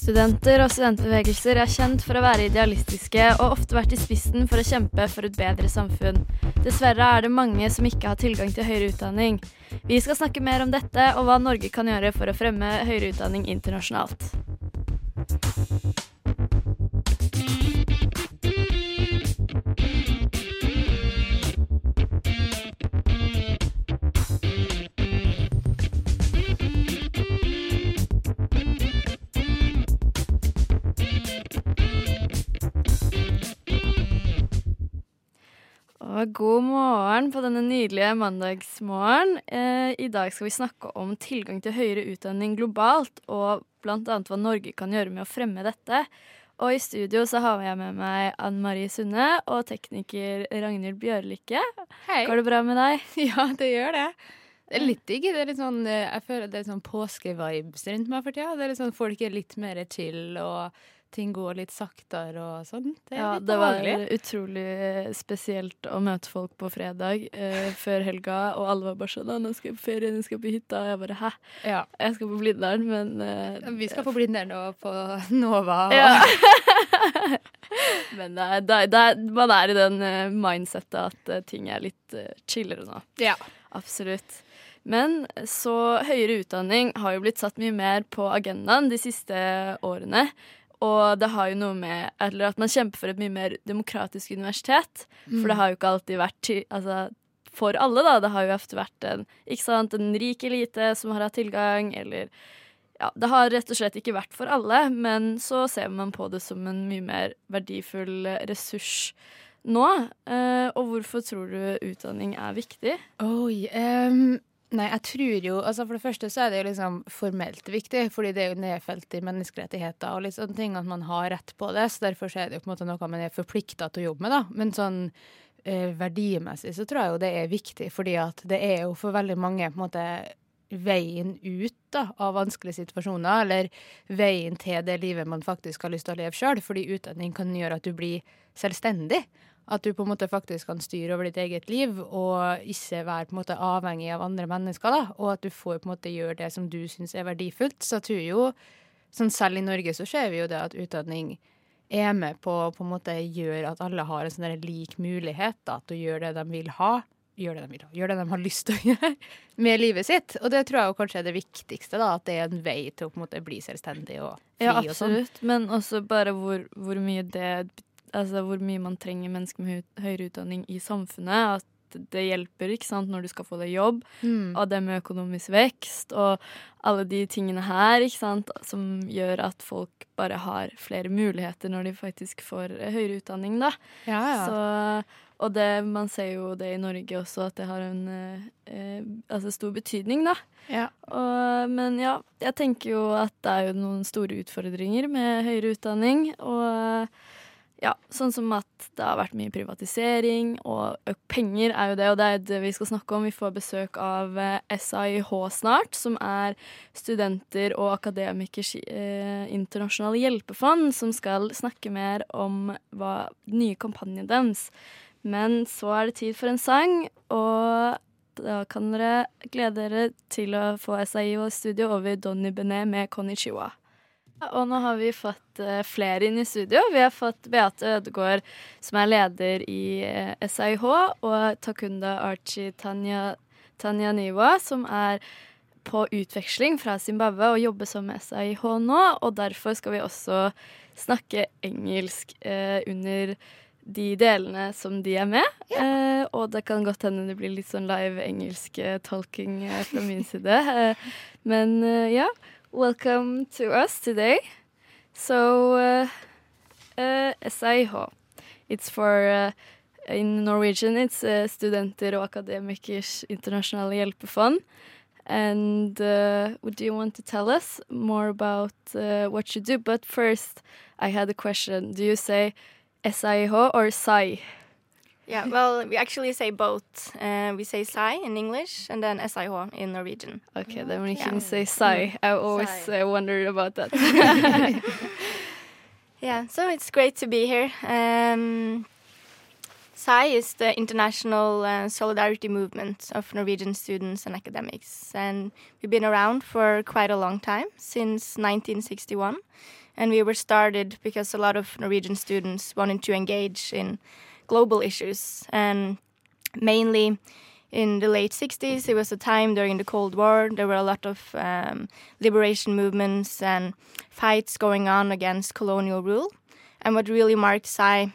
Studenter og studentbevegelser er kjent for å være idealistiske og ofte vært i spissen for å kjempe for et bedre samfunn. Dessverre er det mange som ikke har tilgang til høyere utdanning. Vi skal snakke mer om dette og hva Norge kan gjøre for å fremme høyere utdanning internasjonalt. Og god morgen på denne nydelige mandagsmorgen. Eh, I dag skal vi snakke om tilgang til høyere utdanning globalt, og bl.a. hva Norge kan gjøre med å fremme dette. Og i studio så har jeg med meg Ann Marie Sunde og tekniker Ragnhild Bjørlikke. Hei. Går det bra med deg? Ja, det gjør det. Det er litt digg. Det er litt sånn, eh, jeg føler det er sånn påskevibes rundt meg for tida. Det er litt sånn Folk er litt mer chill, og ting går litt saktere og sånn. Det er Ja, litt det var utrolig spesielt å møte folk på fredag eh, før helga, og alle var bare sånn 'Nå skal jeg på ferie, nå skal jeg på hytta.' Og jeg bare 'hæ? Ja. Jeg skal på Blindern', men eh, Vi skal på Blindern nå på Nova. og- Ja. Men det er, det er, det er, man er i den uh, mindsettet at eh, ting er litt uh, chillere nå. Ja. Absolutt. Men så høyere utdanning har jo blitt satt mye mer på agendaen de siste årene. Og det har jo noe med eller at man kjemper for et mye mer demokratisk universitet. For det har jo ikke alltid vært altså, for alle, da. Det har jo ofte vært en, ikke sant, en rik elite som har hatt tilgang, eller ja, Det har rett og slett ikke vært for alle, men så ser man på det som en mye mer verdifull ressurs nå. Eh, og hvorfor tror du utdanning er viktig? Oi. ehm, nei, jeg tror jo altså For det første så er det jo liksom formelt viktig, fordi det er jo nedfelt i menneskerettigheter og litt sånne ting at man har rett på det. Så derfor så er det jo på en måte noe man er forplikta til å jobbe med, da. Men sånn eh, verdimessig så tror jeg jo det er viktig, fordi at det er jo for veldig mange på en måte veien ut da, av vanskelige situasjoner, eller veien til det livet man faktisk har lyst til å leve sjøl. Fordi utdanning kan gjøre at du blir selvstendig. At du på en måte faktisk kan styre over ditt eget liv og ikke være på en måte avhengig av andre mennesker. da, Og at du får på en måte gjøre det som du syns er verdifullt. Så jeg tror jo, sånn selv i Norge så ser vi jo det at utdanning er med på på en måte gjøre at alle har en sånn lik mulighet da, til å gjøre det de vil ha. Gjør det de vil ha, gjøre det de har lyst til å gjøre med livet sitt. Og det tror jeg kanskje er det viktigste, da, at det er en vei til å på en måte bli selvstendig og fri Ja, og sånn. absolutt. Men også bare hvor, hvor mye det Altså hvor mye man trenger mennesker med høyere utdanning i samfunnet. At det hjelper ikke sant, når du skal få deg jobb. Mm. Og det med økonomisk vekst og alle de tingene her ikke sant, som gjør at folk bare har flere muligheter når de faktisk får eh, høyere utdanning. da. Ja, ja. Så, og det, man ser jo det i Norge også, at det har en eh, eh, altså stor betydning, da. ja. Og, men ja, jeg tenker jo at det er jo noen store utfordringer med høyere utdanning. Og ja, sånn som at det har vært mye privatisering, og penger er jo det, og det er det vi skal snakke om. Vi får besøk av eh, SAIH snart, som er studenter og akademikers eh, internasjonale hjelpefond, som skal snakke mer om hva den nye kampanjen deres. Men så er det tid for en sang, og da kan dere glede dere til å få SAIH studio over Donny Benet med Konnichiwa. Og nå har vi fått eh, flere inn i studio. Vi har fått Beate Ødegaard, som er leder i eh, SIH, og Takunda Archie Tanya, Tanya Niwa, som er på utveksling fra Zimbabwe og jobber som SIH nå. Og derfor skal vi også snakke engelsk eh, under de delene som de er med. Eh, og det kan godt hende det blir litt sånn live engelsk eh, tolking eh, fra min side. Eh, men eh, ja. Welcome to us today. So, uh, uh, SIH. It's for, uh, in Norwegian, it's uh, Studenter og Akademikers internasjonale hjelpefond. And uh, would you want to tell us more about uh, what you do? But first, I had a question. Do you say SIH or SAI? Yeah, well, we actually say both. Uh, we say Sai in English and then SAIH in Norwegian. Okay, then we Yeah. can say Sai. I always uh, wondered about that. Yeah, so it's great to be here. Um, SAI is the international uh, solidarity movement of Norwegian students and academics, and we've been around for quite a long time, since 1961. And we were started because a lot of Norwegian students wanted to engage in global issues, and mainly in the late 60s, it was a time during the Cold War. There were a lot of um, liberation movements and fights going on against colonial rule. And what really marked SAI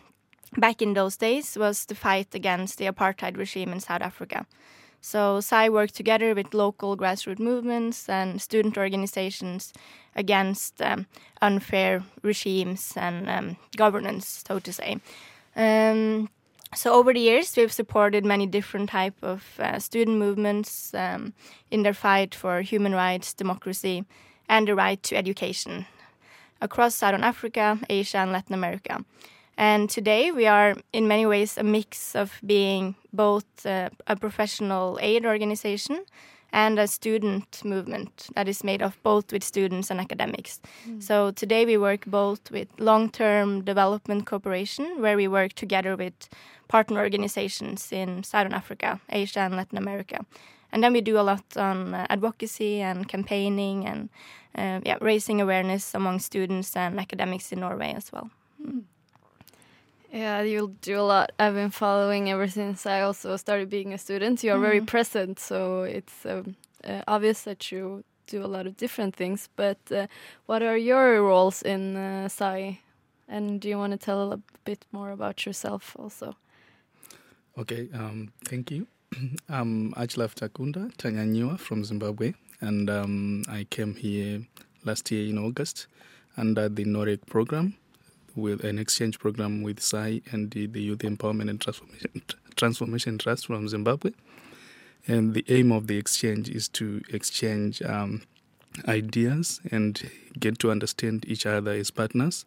back in those days was the fight against the apartheid regime in South Africa. So SAI worked together with local grassroots movements and student organizations against um, unfair regimes and um, governance, so to say. Um, so over the years, we've supported many different type of uh, student movements um, in their fight for human rights, democracy, and the right to education across Southern Africa, Asia, and Latin America. And today we are in many ways a mix of being both uh, a professional aid organization and a student movement that is made of both with students and academics. So today we work both with long-term development cooperation, where we work together with partner organizations in Southern Africa, Asia, and Latin America. And then we do a lot on uh, advocacy and campaigning and uh, yeah, raising awareness among students and academics in Norway as well. Yeah, you'll do a lot. I've been following ever since I also started being a student. You are very present, so it's um, uh, obvious that you do a lot of different things. But uh, what are your roles in uh, SAI? And do you want to tell a bit more about yourself also? Okay, um, thank you. I'm Achlaf Takunda Tanyaniwa from Zimbabwe, and um, I came here last year in August under the NOREC program, with an exchange program with SAI and the, the Youth Empowerment and Transformation, Transformation Trust from Zimbabwe. And the aim of the exchange is to exchange um, ideas and get to understand each other as partners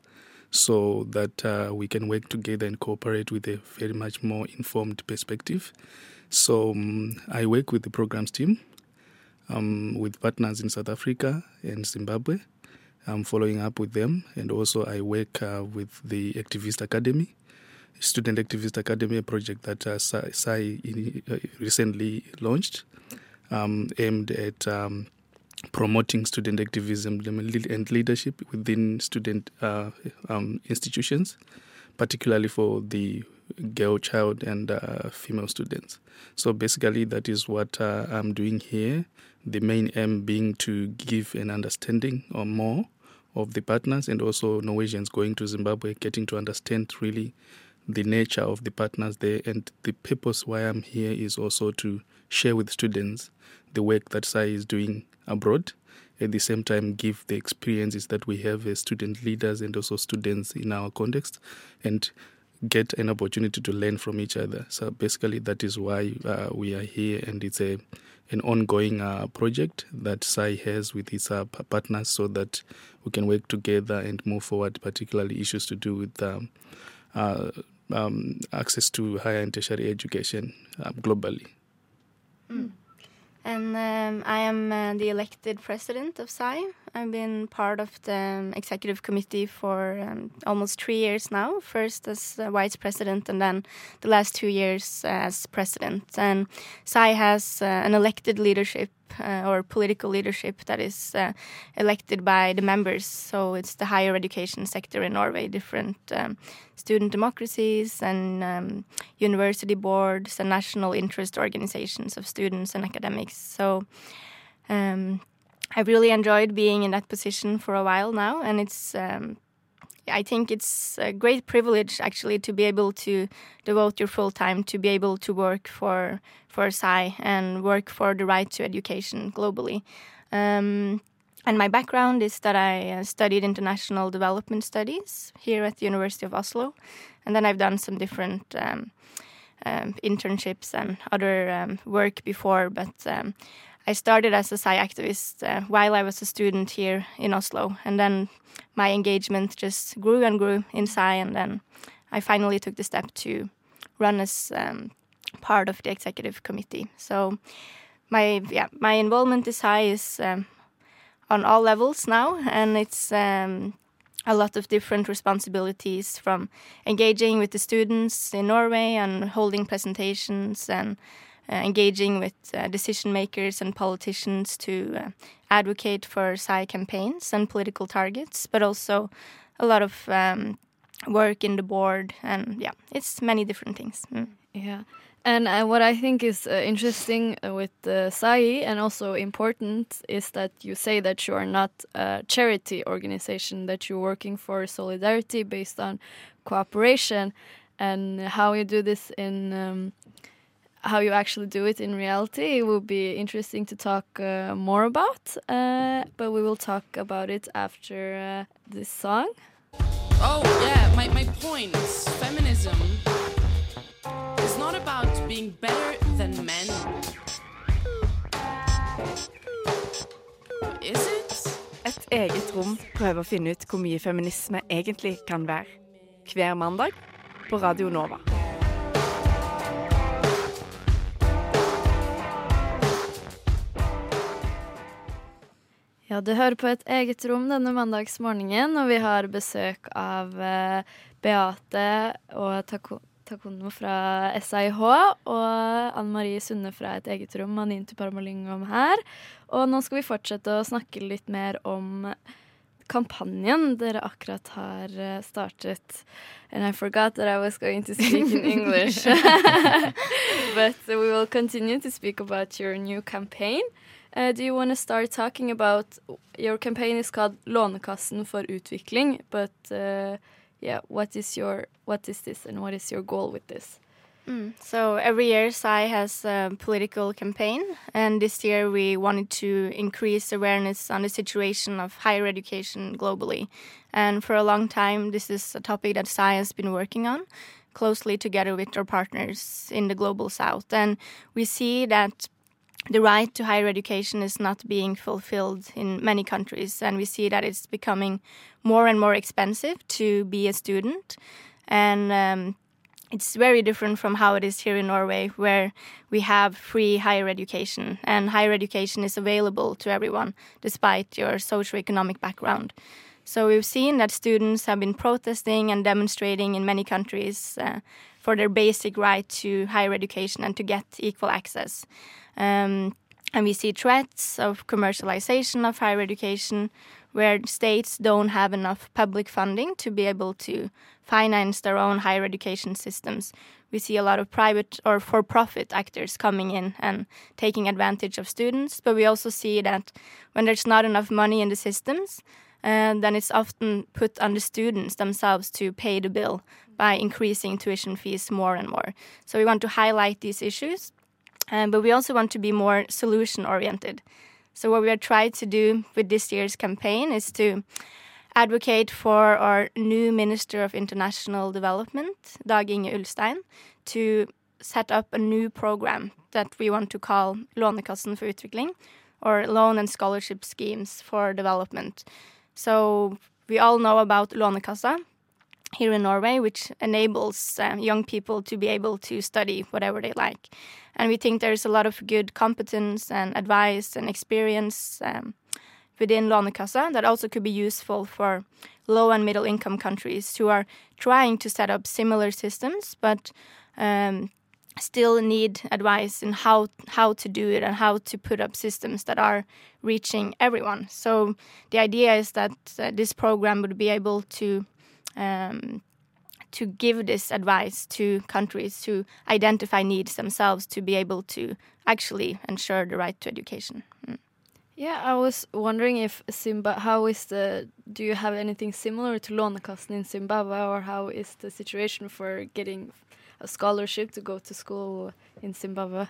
so that uh, we can work together and cooperate with a very much more informed perspective. So um, I work with the programs team um, with partners in South Africa and Zimbabwe. I'm following up with them, and also I work uh, with the Activist Academy, Student Activist Academy, a project that uh, Sai uh, recently launched, um, aimed at um, promoting student activism and leadership within student uh, um, institutions, particularly for the girl child and uh, female students. So basically, that is what uh, I'm doing here. The main aim being to give an understanding or more of the partners and also Norwegians going to Zimbabwe, getting to understand really the nature of the partners there. And the purpose why I'm here is also to share with students the work that SAI is doing abroad. At the same time, give the experiences that we have as student leaders and also students in our context, and get an opportunity to learn from each other. So basically, that is why uh, we are here, and it's a an ongoing uh, project that SAI has with its uh, partners, so that we can work together and move forward, particularly issues to do with um, uh, um, access to higher and tertiary education uh, globally. And um, I am uh, the elected president of SAI. I've been part of the um, executive committee for um, almost three years now. First as uh, vice president, and then the last two years as president. And SAI has uh, an elected leadership uh, or political leadership that is uh, elected by the members. So it's the higher education sector in Norway, different um, student democracies and um, university boards and national interest organizations of students and academics. So um, I've really enjoyed being in that position for a while now, and it's. I think it's a great privilege actually to be able to devote your full time to be able to work for for SAI and work for the right to education globally. Um, and my background is that I uh, studied international development studies here at the University of Oslo, and then I've done some different um, um, internships and other um, work before. But um, I started as a SAI activist uh, while I was a student here in Oslo, and then my engagement just grew and grew in SAI, and then I finally took the step to run as um, part of the executive committee. So my yeah my involvement is high is um, on all levels now, and it's um, a lot of different responsibilities from engaging with the students in Norway and holding presentations and engaging with uh, decision makers and politicians to uh, advocate for PSI campaigns and political targets, but also a lot of um, work in the board and yeah, it's many different things. Mm. Yeah. And uh, what I think is uh, interesting uh, with the PSI and also important is that you say that you are not a charity organization, that you're working for solidarity based on cooperation, and how you do this in um, how you actually do it in reality. It will be interesting to talk uh, more about, uh, but we will talk about it after uh, this song. Oh, yeah, my, my point. Feminism is not about being better than men. Is it? Et eget rom prøver å finne ut hvor mye feminisme egentlig kan være. Hver mandag på Radio Nova. Ja, du hører på et eget rom denne mandagsmorgenen, og vi har besøk av eh, Beate og Tako Takono fra SIH og Anne Marie Sunde fra Et eget rom, Anintu Parmalingom her. Og nå skal vi fortsette å snakke litt mer om kampanjen dere akkurat har eh, startet. And I forgot that I was going to speak in English. But we will continue to speak about your new campaign. Uh, do you want to start talking about your campaign is called Lånekassen for utvikling, but uh, yeah, what is your what is this and what is your goal with this? Mm. So every year SAI has a political campaign, and this year we wanted to increase awareness on the situation of higher education globally. And for a long time, this is a topic that SAI has been working on closely together with our partners in the global south. And we see that the right to higher education is not being fulfilled in many countries, and we see that it's becoming more and more expensive to be a student. And um, it's very different from how it is here in Norway, where we have free higher education, and higher education is available to everyone, despite your socioeconomic background. So we've seen that students have been protesting and demonstrating in many countries uh, for their basic right to higher education and to get equal access. Um, and we see threats of commercialization of higher education, where states don't have enough public funding to be able to finance their own higher education systems. We see a lot of private or for profit actors coming in and taking advantage of students, but we also see that when there's not enough money in the systems, uh, then it's often put on the students themselves to pay the bill by increasing tuition fees more and more. So we want to highlight these issues um, but we also want to be more solution oriented. So, what we are trying to do with this year's campaign is to advocate for our new Minister of International Development, Dag Inge Ulstein, to set up a new program that we want to call Lånekassen for utvikling, or Loan and Scholarship Schemes for Development. So, we all know about Lånekassa, here in Norway, which enables uh, young people to be able to study whatever they like. And we think there's a lot of good competence and advice and experience um, within Lånekassa that also could be useful for low and middle income countries who are trying to set up similar systems, but um, still need advice in how how to do it and how to put up systems that are reaching everyone. So the idea is that uh, this program would be able to um, to give this advice to countries to identify needs themselves to be able to actually ensure the right to education. Mm. Yeah, I was wondering if Zimbabwe, how is the, do you have anything similar to Lånekassen in Zimbabwe or how is the situation for getting a scholarship to go to school in Zimbabwe?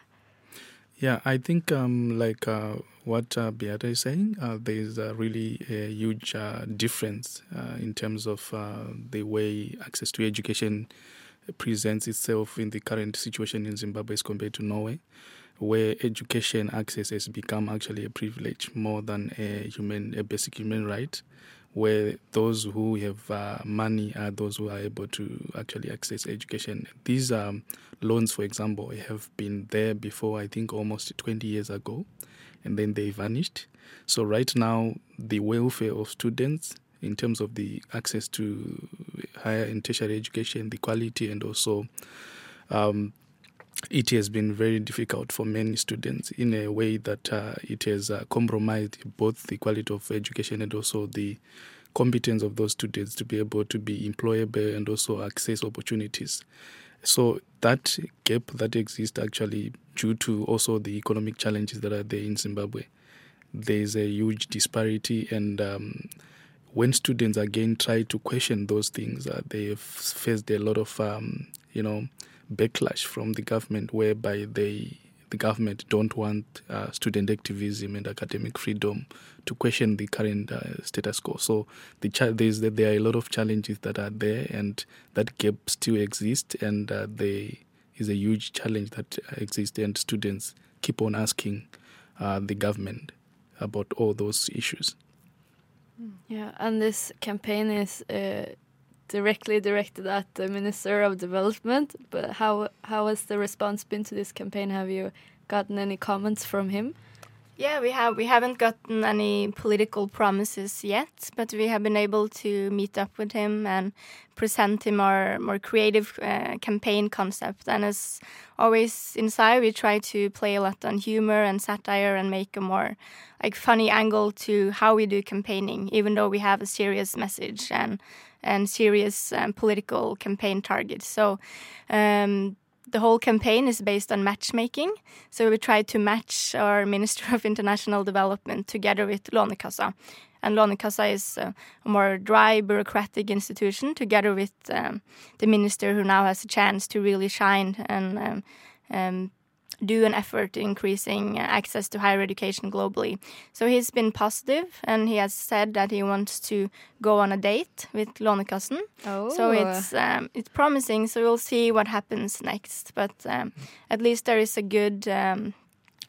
Yeah, I think um, like uh, what uh, Beate is saying, uh, there is a really a huge uh, difference uh, in terms of uh, the way access to education presents itself in the current situation in Zimbabwe as compared to Norway, where education access has become actually a privilege more than a human, a basic human right where those who have uh, money are those who are able to actually access education. These um, loans, for example, have been there before, I think almost 20 years ago, and then they vanished. So, right now, the welfare of students in terms of the access to higher and tertiary education, the quality, and also um, it has been very difficult for many students in a way that uh, it has uh, compromised both the quality of education and also the competence of those students to be able to be employable and also access opportunities. So that gap that exists actually due to also the economic challenges that are there in Zimbabwe, there is a huge disparity and um, when students again try to question those things, uh, they have faced a lot of, um, you know, backlash from the government, whereby they, the government don't want uh, student activism and academic freedom to question the current uh, status quo. So the there's, there are a lot of challenges that are there, and that gap still exists, and uh, there is a huge challenge that exists, and students keep on asking uh, the government about all those issues. Yeah, and this campaign is uh, directly directed at the Minister of Development. But how how has the response been to this campaign? Have you gotten any comments from him? Yeah, we have. We haven't gotten any political promises yet, but we have been able to meet up with him and present him our more creative uh, campaign concept. And as always inside, we try to play a lot on humor and satire and make a more like funny angle to how we do campaigning, even though we have a serious message and and serious um, political campaign targets. So. Um, the whole campaign is based on matchmaking. So we try to match our Minister of International Development together with Lånekassa. And Lånekassa is a more dry, bureaucratic institution together with um, the minister who now has a chance to really shine and um, um, do an effort to increasing uh, access to higher education globally. So he's been positive and he has said that he wants to go on a date with Lånekassen. Oh. So it's um, it's promising. So we'll see what happens next. But um, at least there is a good um,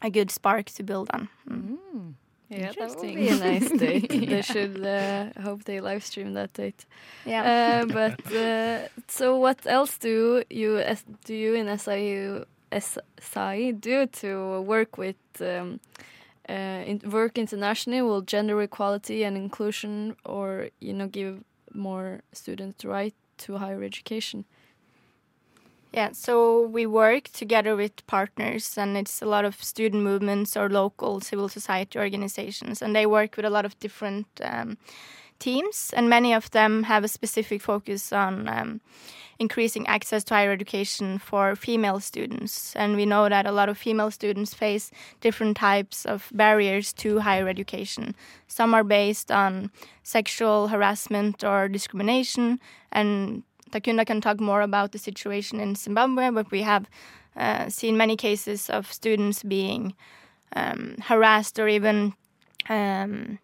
a good spark to build on. Mm. Yeah, that would be a nice date. Yeah. They should uh, hope they live stream that date. Yeah. Uh, but uh, so, what else do you do you in SIU SI do to work with um, uh, in, work internationally? Will gender equality and inclusion, or you know, give more students right to higher education? Yeah, so we work together with partners, and it's a lot of student movements or local civil society organizations, and they work with a lot of different um, teams, and many of them have a specific focus on um, increasing access to higher education for female students. And we know that a lot of female students face different types of barriers to higher education. Some are based on sexual harassment or discrimination, and Takunda can talk more about the situation in Zimbabwe, but we have uh, seen many cases of students being um, harassed or even um,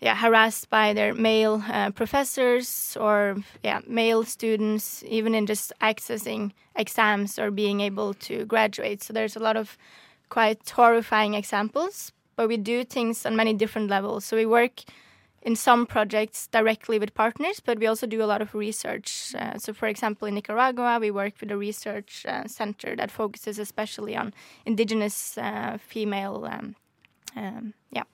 yeah, harassed by their male uh, professors or yeah, male students, even in just accessing exams or being able to graduate. So there's a lot of quite horrifying examples, but we do things on many different levels. So we work in some projects directly with partners, but we also do a lot of research. Uh, so, for example, in Nicaragua, we work with a research uh, center that focuses especially on indigenous uh, female. Um, um, yeah.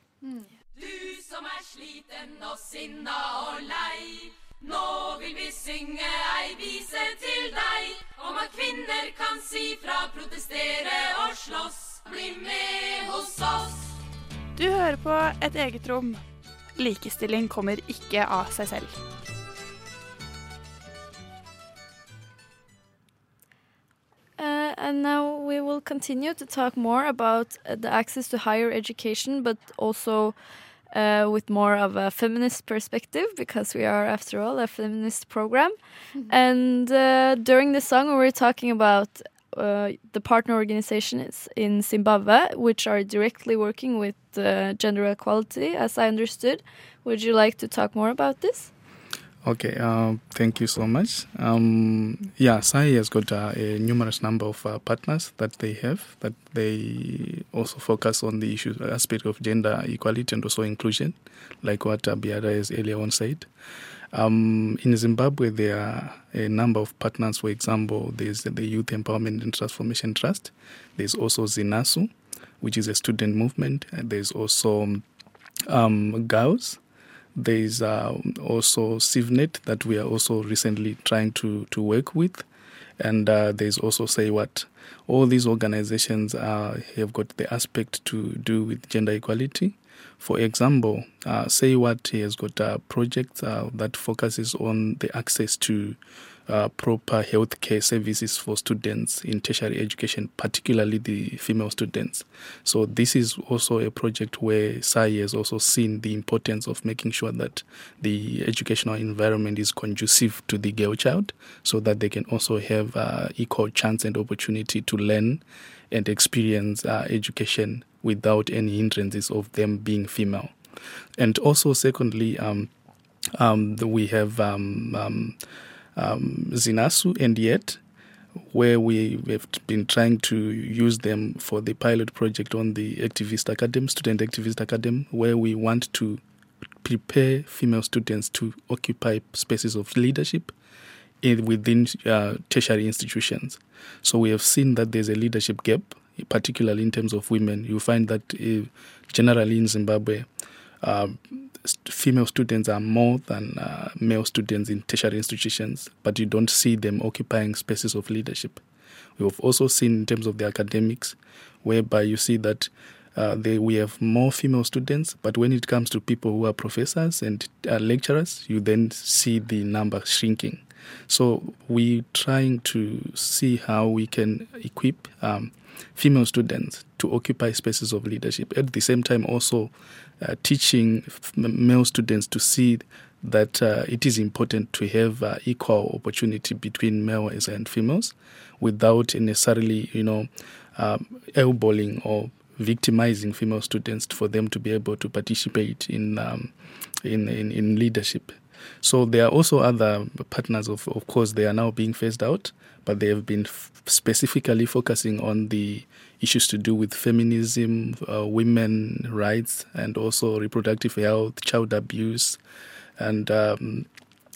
Du som er sliten og sinna og lei. Nå vil vi synge ei vise til deg om at kvinner kan si fra, protestere og slåss. Bli med hos oss. Du hører på Et eget rom. Likestilling kommer ikke av seg selv. Uh, and now we will continue to talk more about the access to higher education, but also uh, with more of a feminist perspective, because we are, after all, a feminist program. And uh, during the song, we were talking about uh, the partner organizations in Zimbabwe, which are directly working with uh, gender equality, as I understood. Would you like to talk more about this? Okay, uh, thank you so much. Um, yeah, SAI has got uh, a numerous number of uh, partners that they have that they also focus on the issue aspect of gender equality and also inclusion, like what uh, Biara has earlier on said. Um, in Zimbabwe, there are a number of partners. For example, there's the Youth Empowerment and Transformation Trust. There's also Zinasu, which is a student movement. There's also um, GAUS. There's uh, also CivNet that we are also recently trying to, to work with. And uh, there's also Say What. All these organizations uh, have got the aspect to do with gender equality. For example, uh, Say What has got a project uh, that focuses on the access to uh, proper healthcare services for students in tertiary education, particularly the female students. So this is also a project where SAI has also seen the importance of making sure that the educational environment is conducive to the girl child, so that they can also have uh, equal chance and opportunity to learn and experience uh, education without any hindrances of them being female. And also, secondly, um, um, we have um, um, Zinasu and YETT, where we have been trying to use them for the pilot project on the Activist Academy, Student Activist Academy, where we want to prepare female students to occupy spaces of leadership in, within uh, tertiary institutions. So we have seen that there's a leadership gap, particularly in terms of women. You find that uh, generally in Zimbabwe, female students are more than uh, male students in tertiary institutions, but you don't see them occupying spaces of leadership. We have also seen in terms of the academics, whereby you see that uh, they, we have more female students, but when it comes to people who are professors and uh, lecturers, you then see the number shrinking. So we're trying to see how we can equip um, female students to occupy spaces of leadership. At the same time, also uh, teaching male students to see that uh, it is important to have uh, equal opportunity between males and females without necessarily, you know, um, elbowing or victimizing female students for them to be able to participate in um, in, in, in leadership. So there are also other partners, of, of course, they are now being phased out, but they have been f- specifically focusing on the issues to do with feminism, uh, women rights, and also reproductive health, child abuse, and um,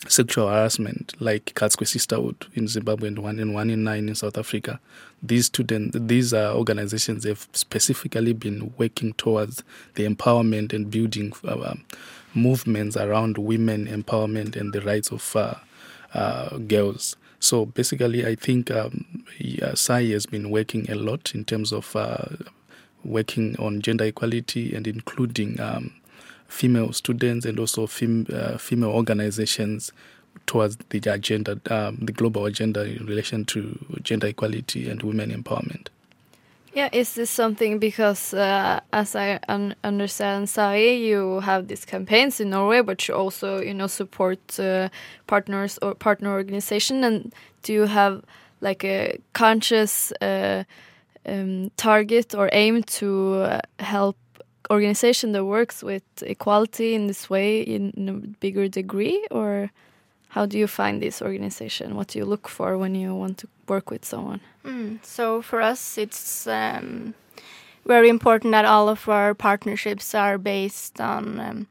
sexual harassment, like Katswe Sisterhood in Zimbabwe and one in one in nine in South Africa. These students, these uh, organizations have specifically been working towards the empowerment and building uh, movements around women empowerment and the rights of uh, uh, girls. So basically, I think um, SAI has been working a lot in terms of uh, working on gender equality and including um, female students and also fem- female organizations towards the agenda, um, the global agenda in relation to gender equality and women empowerment. Yeah, is this something because, uh, as I un understand, Sai, you have these campaigns in Norway, but you also, you know, support uh, partners or partner organization. And do you have like a conscious uh, um, target or aim to uh, help organization that works with equality in this way in, in a bigger degree, or how do you find this organization? What do you look for when you want to work with someone? Mm, so for us, it's um, very important that all of our partnerships are based on um,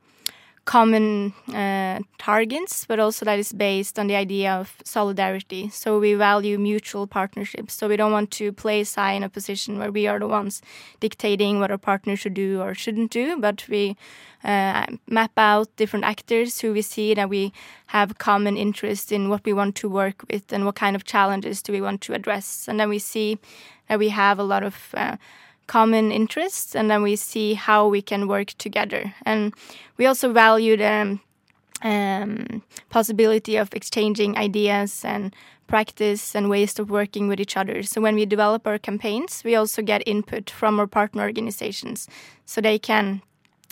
common uh, targets, but also that is based on the idea of solidarity. So we value mutual partnerships. So we don't want to place SAI in a position where we are the ones dictating what our partner should do or shouldn't do, but we uh, map out different actors who we see that we have common interest in what we want to work with and what kind of challenges do we want to address. And then we see that we have a lot of uh, common interests and then we see how we can work together. And we also value the um, possibility of exchanging ideas and practice and ways of working with each other. So when we develop our campaigns, we also get input from our partner organizations so they can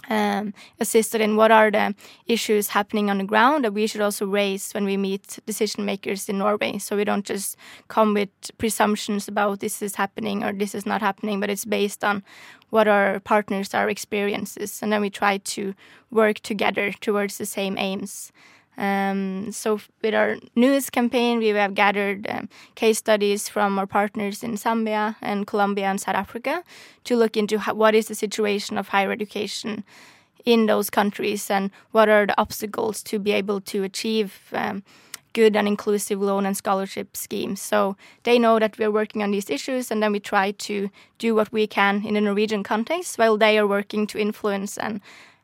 um, assisted in what are the issues happening on the ground that we should also raise when we meet decision makers in Norway. So we don't just come with presumptions about this is happening or this is not happening, but it's based on what our partners, our experiences, and then we try to work together towards the same aims. Um, so with our newest campaign, we have gathered um, case studies from our partners in Zambia and Colombia and South Africa to look into how, what is the situation of higher education in those countries and what are the obstacles to be able to achieve um, good and inclusive loan and scholarship schemes. So they know that we're working on these issues, and then we try to do what we can in the Norwegian context while they are working to influence and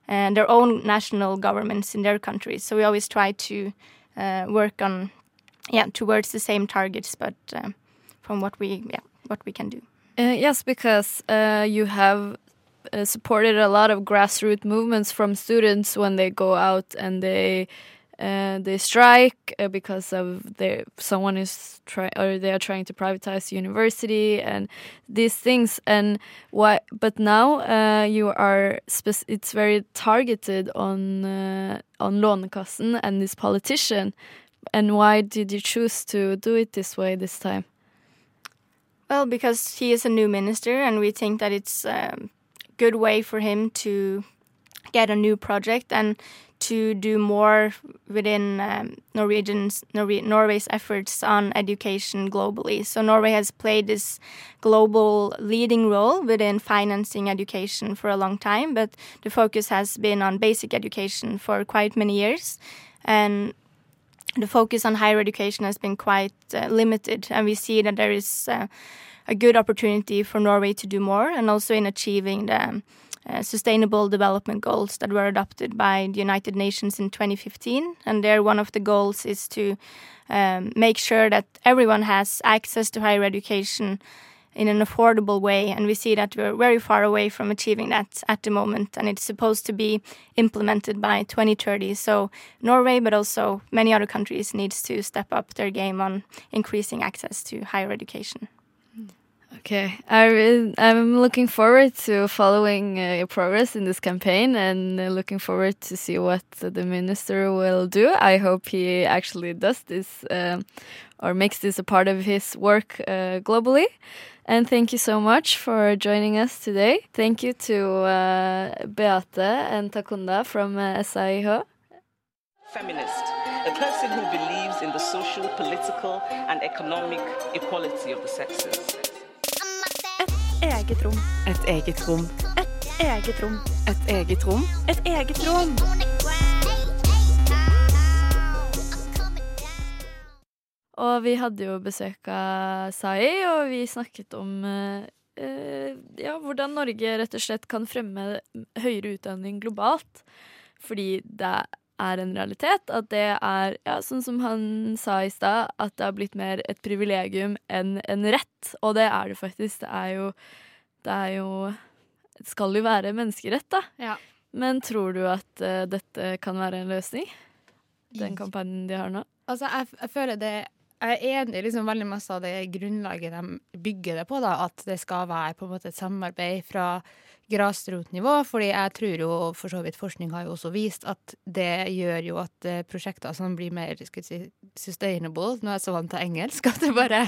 and their own national governments in their countries. So we always try to uh, work on, yeah, towards the same targets, but um, from what we, yeah, what we can do. Uh, yes, because uh, you have uh, supported a lot of grassroots movements from students when they go out and they uh, they strike uh, because of their someone is trying or they are trying to privatize university and these things. And why but now uh, you are it's very targeted on uh, on Lånekassen and this politician. And why did you choose to do it this way this time? Well, because he is a new minister, and we think that it's a good way for him to get a new project. And to do more within um, Norwegian's Norwe- Norway's efforts on education globally. So Norway has played this global leading role within financing education for a long time, but the focus has been on basic education for quite many years, and the focus on higher education has been quite uh, limited, and we see that there is uh, a good opportunity for Norway to do more, and also in achieving the uh, sustainable development goals that were adopted by the United Nations in 2015. And there, one of the goals is to um, make sure that everyone has access to higher education in an affordable way. And we see that we're very far away from achieving that at the moment. And it's supposed to be implemented by 2030. So Norway, but also many other countries, needs to step up their game on increasing access to higher education. Okay, I I'm looking forward to following uh, your progress in this campaign and uh, looking forward to see what the minister will do. I hope he actually does this um, or makes this a part of his work uh, globally. And thank you so much for joining us today. Thank you to uh, Beate and Takunda from uh. Feminist, a person who believes in the social, political, and economic equality of the sexes. Eget rom. Et eget rom. Et eget rom. Et eget rom. Et eget rom. Og vi hadde jo besøk av Sai, og vi snakket om eh, eh, ja, hvordan Norge rett og slett kan fremme høyere utdanning globalt. Fordi det er en realitet at det er, ja, sånn som han sa i stad, at det har blitt mer et privilegium enn en rett. Og det er det faktisk. Det er jo Det er jo Det skal jo være menneskerett, da. Ja. Men tror du at uh, dette kan være en løsning? Den kampanjen de har nå? Altså, jeg, jeg føler det Jeg er enig i liksom veldig masse av det grunnlaget de bygger det på, da, at det skal være på en måte et samarbeid fra grasrotnivå, fordi jeg tror jo, for så vidt forskning har jo også vist, at det gjør jo at eh, prosjekter som blir mer skal si, sustainable Nå er jeg så vant til engelsk at det bare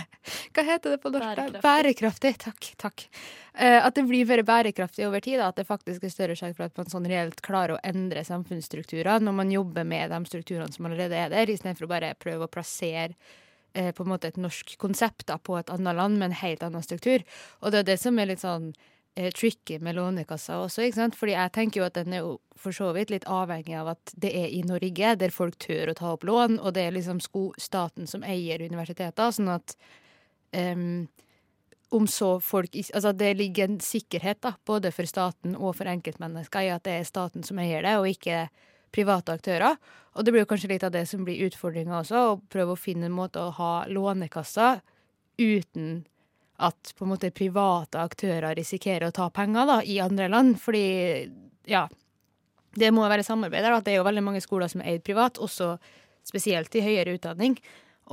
Hva heter det på norsk? Bærekraftig. Bærekraftig. Takk. takk. Eh, at det blir mer bærekraftig over tid. Da, at det faktisk er større sjanse for at man sånn reelt klarer å endre samfunnsstrukturer når man jobber med de strukturene som allerede er der, istedenfor å bare prøve å plassere eh, på en måte et norsk konsept da, på et annet land med en helt annen struktur. Og det er det som er litt sånn tricky med Lånekassa også, ikke sant? Fordi jeg tenker jo at den er jo for så vidt litt avhengig av at det er i Norge, der folk tør å ta opp lån, og det er liksom staten som eier universiteter, sånn at um, om så folk Altså det ligger en sikkerhet, da, både for staten og for enkeltmennesker, i at det er staten som eier det, og ikke private aktører. Og det blir jo kanskje litt av det som blir utfordringa også, å prøve å finne en måte å ha lånekassa uten at på en måte private aktører risikerer å ta penger da, i andre land. Fordi, ja Det må være samarbeid der. Det er jo veldig mange skoler som er eid privat, også spesielt i høyere utdanning.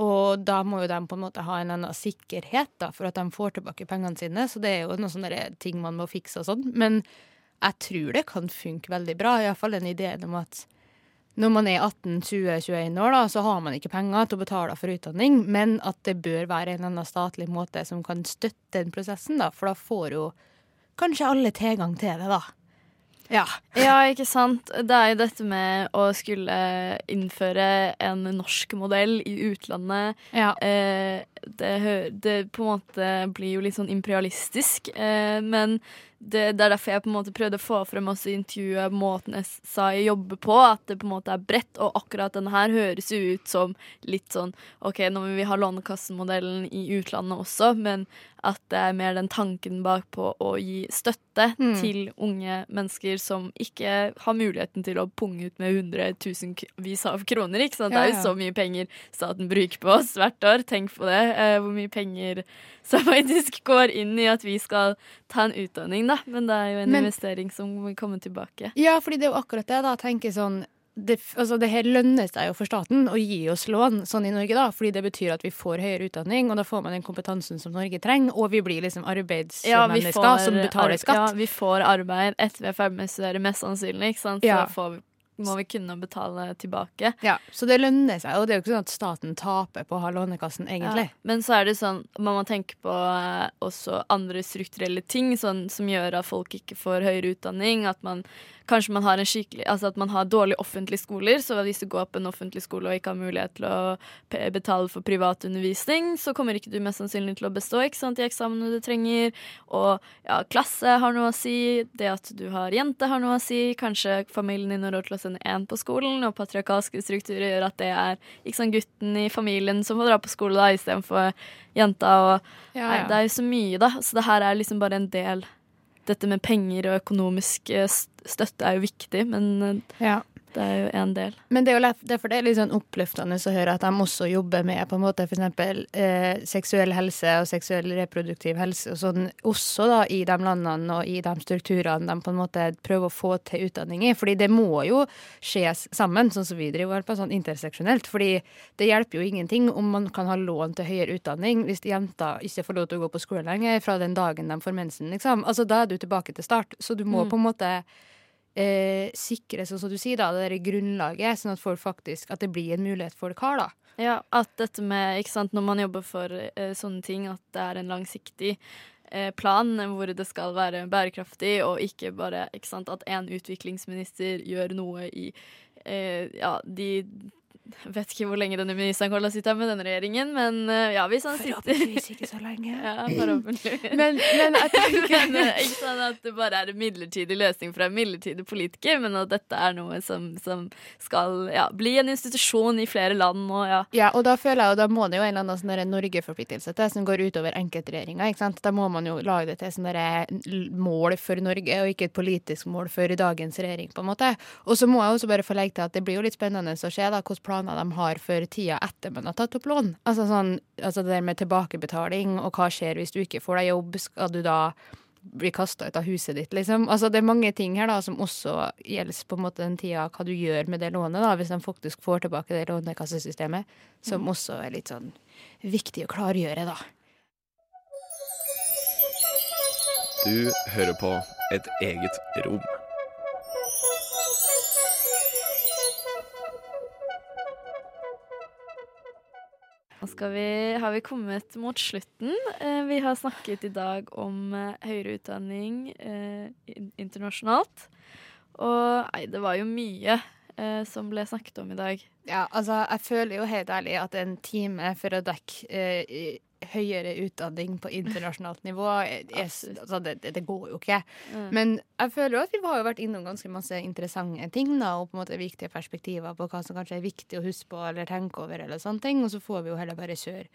Og da må jo de på en måte ha en annen sikkerhet da, for at de får tilbake pengene sine. Så det er jo noen sånne ting man må fikse og sånn. Men jeg tror det kan funke veldig bra. Iallfall den ideen om at når man er 18-20-21 år, da, så har man ikke penger til å betale for utdanning, men at det bør være en eller annen statlig måte som kan støtte den prosessen, da, for da får jo kanskje alle tilgang til det, da. Ja. Ja, ikke sant. Det er jo dette med å skulle innføre en norsk modell i utlandet. Ja. Eh, det, det på en måte blir jo litt sånn imperialistisk, eh, men det, det er derfor jeg på en måte prøvde å få frem også i intervjuet måten jeg jobber på, at det på en måte er bredt, og akkurat denne her høres jo ut som litt sånn OK, nå vil vi ha Lånekassemodellen i utlandet også, men at det er mer den tanken bakpå å gi støtte Mm. til unge mennesker som ikke har muligheten til å punge ut med hundretusenvis av kroner. Ikke sant? Det er jo så mye penger staten bruker på oss hvert år. Tenk på det. Eh, hvor mye penger som faktisk går inn i at vi skal ta en utdanning, da. Men det er jo en Men- investering som vil komme tilbake. Ja, fordi det er jo akkurat det. da, tenker sånn det, altså det her lønner seg jo for staten å gi oss lån sånn i Norge, da, fordi det betyr at vi får høyere utdanning, og da får man den kompetansen som Norge trenger, og vi blir liksom arbeidsmennesker som betaler skatt. Ja, vi får arbeid etter vi er ferdig med å studere, mest sannsynlig. Ikke sant? Så Ja. får vi, må vi kunne betale tilbake. Ja, Så det lønner seg, og det er jo ikke sånn at staten taper på å ha Lånekassen, egentlig. Ja, men så er det sånn, man må tenke på eh, også andre strukturelle ting sånn, som gjør at folk ikke får høyere utdanning. At man kanskje man har en skikkelig, altså at man har dårlige offentlige skoler. Så hvis du går på en offentlig skole og ikke har mulighet til å betale for privat undervisning, så kommer ikke du mest sannsynlig til å bestå ikke sant, i eksamene du trenger. Og ja, klasse har noe å si. Det at du har jente har noe å si. Kanskje familien din har råd til å sende én på skolen, og patriarkalske strukturer gjør at det er ikke sånn gutten i familien som får dra på skole da, istedenfor jenta. Og, Ja, Nei, det er jo så mye, da. Så det her er liksom bare en del Dette med penger og økonomisk eh, støtte er jo viktig, men eh, Ja. Det er jo en del. Men det er jo lett, derfor det er litt sånn oppløftende å høre at de også jobber med på en måte eksempel eh, seksuell helse og seksuell reproduktiv helse og sånn, også da i de landene og i de strukturene de på en måte prøver å få til utdanning i. Fordi det må jo skje sammen, sånn som vi driver på sånn interseksjonelt. Fordi det hjelper jo ingenting om man kan ha lån til høyere utdanning hvis jenter ikke får lov til å gå på skole lenger fra den dagen de får mensen, liksom. Altså da er du tilbake til start. Så du må Mm. på en måte eh, sikre, sånn som du sier, da, det der grunnlaget, sånn at faktisk At det blir en mulighet folk har, da. Ja, at dette med, ikke sant, når man jobber for eh, sånne ting, at det er en langsiktig eh, plan hvor det skal være bærekraftig, og ikke bare ikke sant, at en utviklingsminister gjør noe i eh, ja, de vet ikke hvor lenge denne ministeren kommer til å sitte her med denne regjeringen, men eh, ja, hvis han sitter Forhåpentligvis ikke så lenge. Ja, forhåpentligvis. Men, men Men, eh, ikke sånn at det bare er en midlertidig løsning fra en midlertidig politiker, men at dette er noe som, som skal ja, bli en institusjon i flere land. Og, ja. Ja, og da føler jeg, og da må det jo en eller annen sånn Norge-forpliktelse til, som går utover enkeltregjeringa. Da må man jo lage det til sånne mål for Norge, og ikke et politisk mål for dagens regjering, på en måte. Og så må jeg også bare få legge til at det blir jo litt spennende å se da, hvilke planer de har for tida etter man har tatt opp lån. Altså sånn, altså det der med tilbakebetaling, og hva skjer hvis du ikke får deg jobb? Skal du da bli kasta ut av huset ditt, liksom. Altså, det er mange ting her da som også gjelder på en måte den tida hva du gjør med det lånet, da, hvis de faktisk får tilbake det lånekassesystemet, som også er litt sånn viktig å klargjøre, da. Du hører på et eget rom. Nå vi, har vi kommet mot slutten. Eh, vi har snakket i dag om eh, høyere utdanning eh, internasjonalt. Og nei, det var jo mye eh, som ble snakket om i dag. Ja, altså, jeg føler jo helt ærlig at en time for å dekke høyere utdanning på internasjonalt nivå er, altså, det, det, går jo ikke. Mm. Men jeg føler at vi har jo vært innom ganske masse interessante ting, da, og på en måte viktige perspektiver på hva som kanskje er viktig å huske på eller tenke over, eller sånne ting. Og så får vi jo heller bare kjøre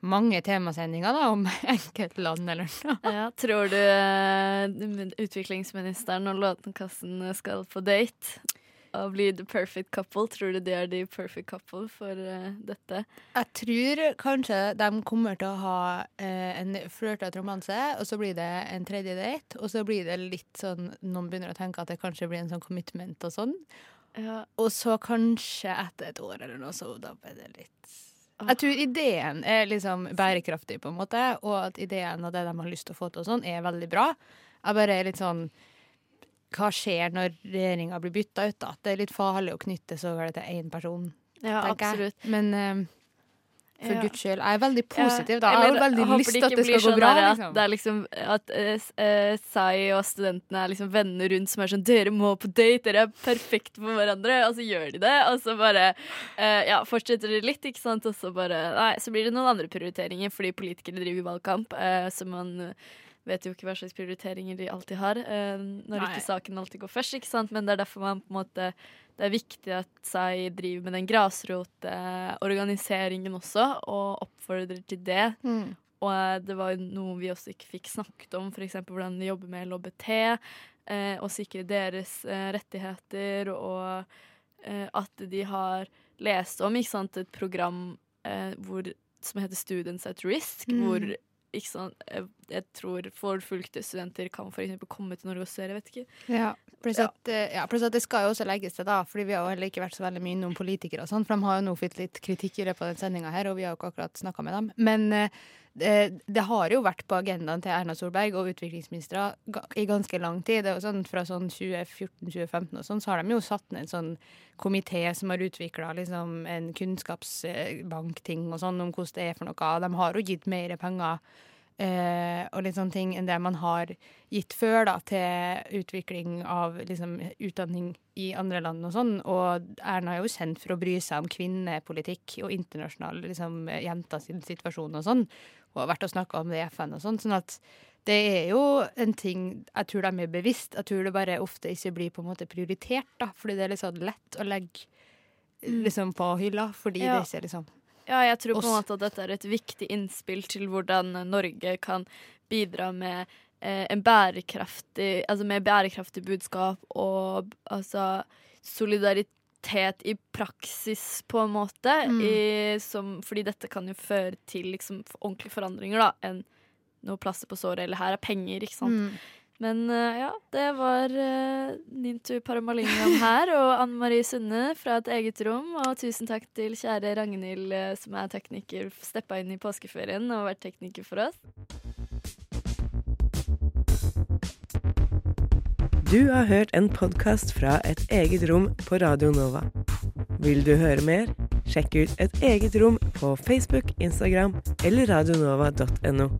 mange temasendinger da, om enkeltland eller noe. Ja, tror du eh, utviklingsministeren og Lånekassen skal på date? Og bli the perfect couple? Tror du de er the perfect couple for uh, dette? Jeg tror kanskje de kommer til å ha uh, en flørtete romanse, og så blir det en tredje date, og så blir det litt sånn Noen begynner å tenke at det kanskje blir en sånn commitment og sånn. Ja. Og så kanskje etter et år eller noe, så da blir det litt Jeg tror ideen er liksom bærekraftig, på en måte, og at ideen og det de har lyst til å få til og sånn, er veldig bra. Jeg bare er litt sånn Hva skjer når regjeringa blir bytta ut, da? Det er litt farlig å knytte så galt til én person, Ja, absolutt. jeg. Men eh, For Ja. guds skyld. Jeg er veldig positiv, da. Jeg har veldig lyst til at det skal gå sånn bra. der Liksom. At, det er liksom, at Sai og studentene er liksom venner rundt som er sånn 'Dere må på date, dere er perfekte for hverandre.' Og så gjør de det, og så bare uh, ja, fortsetter det litt, ikke sant. Og så bare Nei, så blir det noen andre prioriteringer fordi politikere driver valgkamp, uh, så man vet jo ikke hva slags prioriteringer de alltid har eh, når Nei. ikke saken alltid går først, ikke sant. Men det er derfor man på en måte det er viktig at Sai driver med den grasrotorganiseringen også, og oppfordrer til det. Mm. Og eh, det var noe vi også ikke fikk snakket om, f.eks. hvordan de jobber med LHBT, eh, og sikre deres eh, rettigheter, og eh, at de har lest om ikke sant, et program eh, hvor, som heter Students at Risk, Mm. hvor ikke sånn, jeg, jeg tror forfulgte studenter kan for eksempel komme til Norge og studere, jeg vet ikke. Ja. Pluss at, eh, ja, pluss at det skal jo også legges til, da, fordi vi har jo heller ikke vært så veldig mye innom politikere og sånn, for de har jo nå fått litt kritikk i løpet av den sendinga her, og vi har jo ikke akkurat snakka med dem. Men eh, det, det har jo vært på agendaen til Erna Solberg og utviklingsministre i ganske lang tid. Er sånn Fra sånn 2014-2015 og sånn, så har de jo satt ned en sånn komité som har utvikla liksom en kunnskapsbankting og sånn om hvordan det er for noe. De har jo gitt mer penger eh, og litt sånne ting enn det man har gitt før da, til utvikling av liksom, utdanning i andre land og sånn. Og Erna er jo kjent for å bry seg om kvinnepolitikk og internasjonal liksom, jenter sin situasjon og sånn. Og har vært og snakka om det i FN og sånn. Sånn at det er jo en ting jeg tror de er bevisst. Jeg tror det bare ofte ikke blir på en måte prioritert, da. Fordi det er litt sånn lett å legge liksom på hylla, fordi Ja. det ikke er liksom Ja, jeg tror på en måte at dette er et viktig innspill til hvordan Norge kan bidra med eh, en bærekraftig Altså med bærekraftig budskap og altså solidaritet i praksis, på en måte. Mm. I, som, fordi dette kan jo føre til liksom ordentlige forandringer, da, enn noe plaster på såret, eller her er penger, ikke sant. Mm. Men eh, ja, det var Nintu Paramalingam her og Anne Marie Sunde fra et eget rom. Og tusen takk til kjære Ragnhild, eh, som er tekniker, steppa inn i påskeferien og vært tekniker for oss. Du har hørt en podkast fra Et eget rom på Radio Nova. Vil du høre mer? Sjekk ut Et eget rom på Facebook, Instagram eller radionova.no.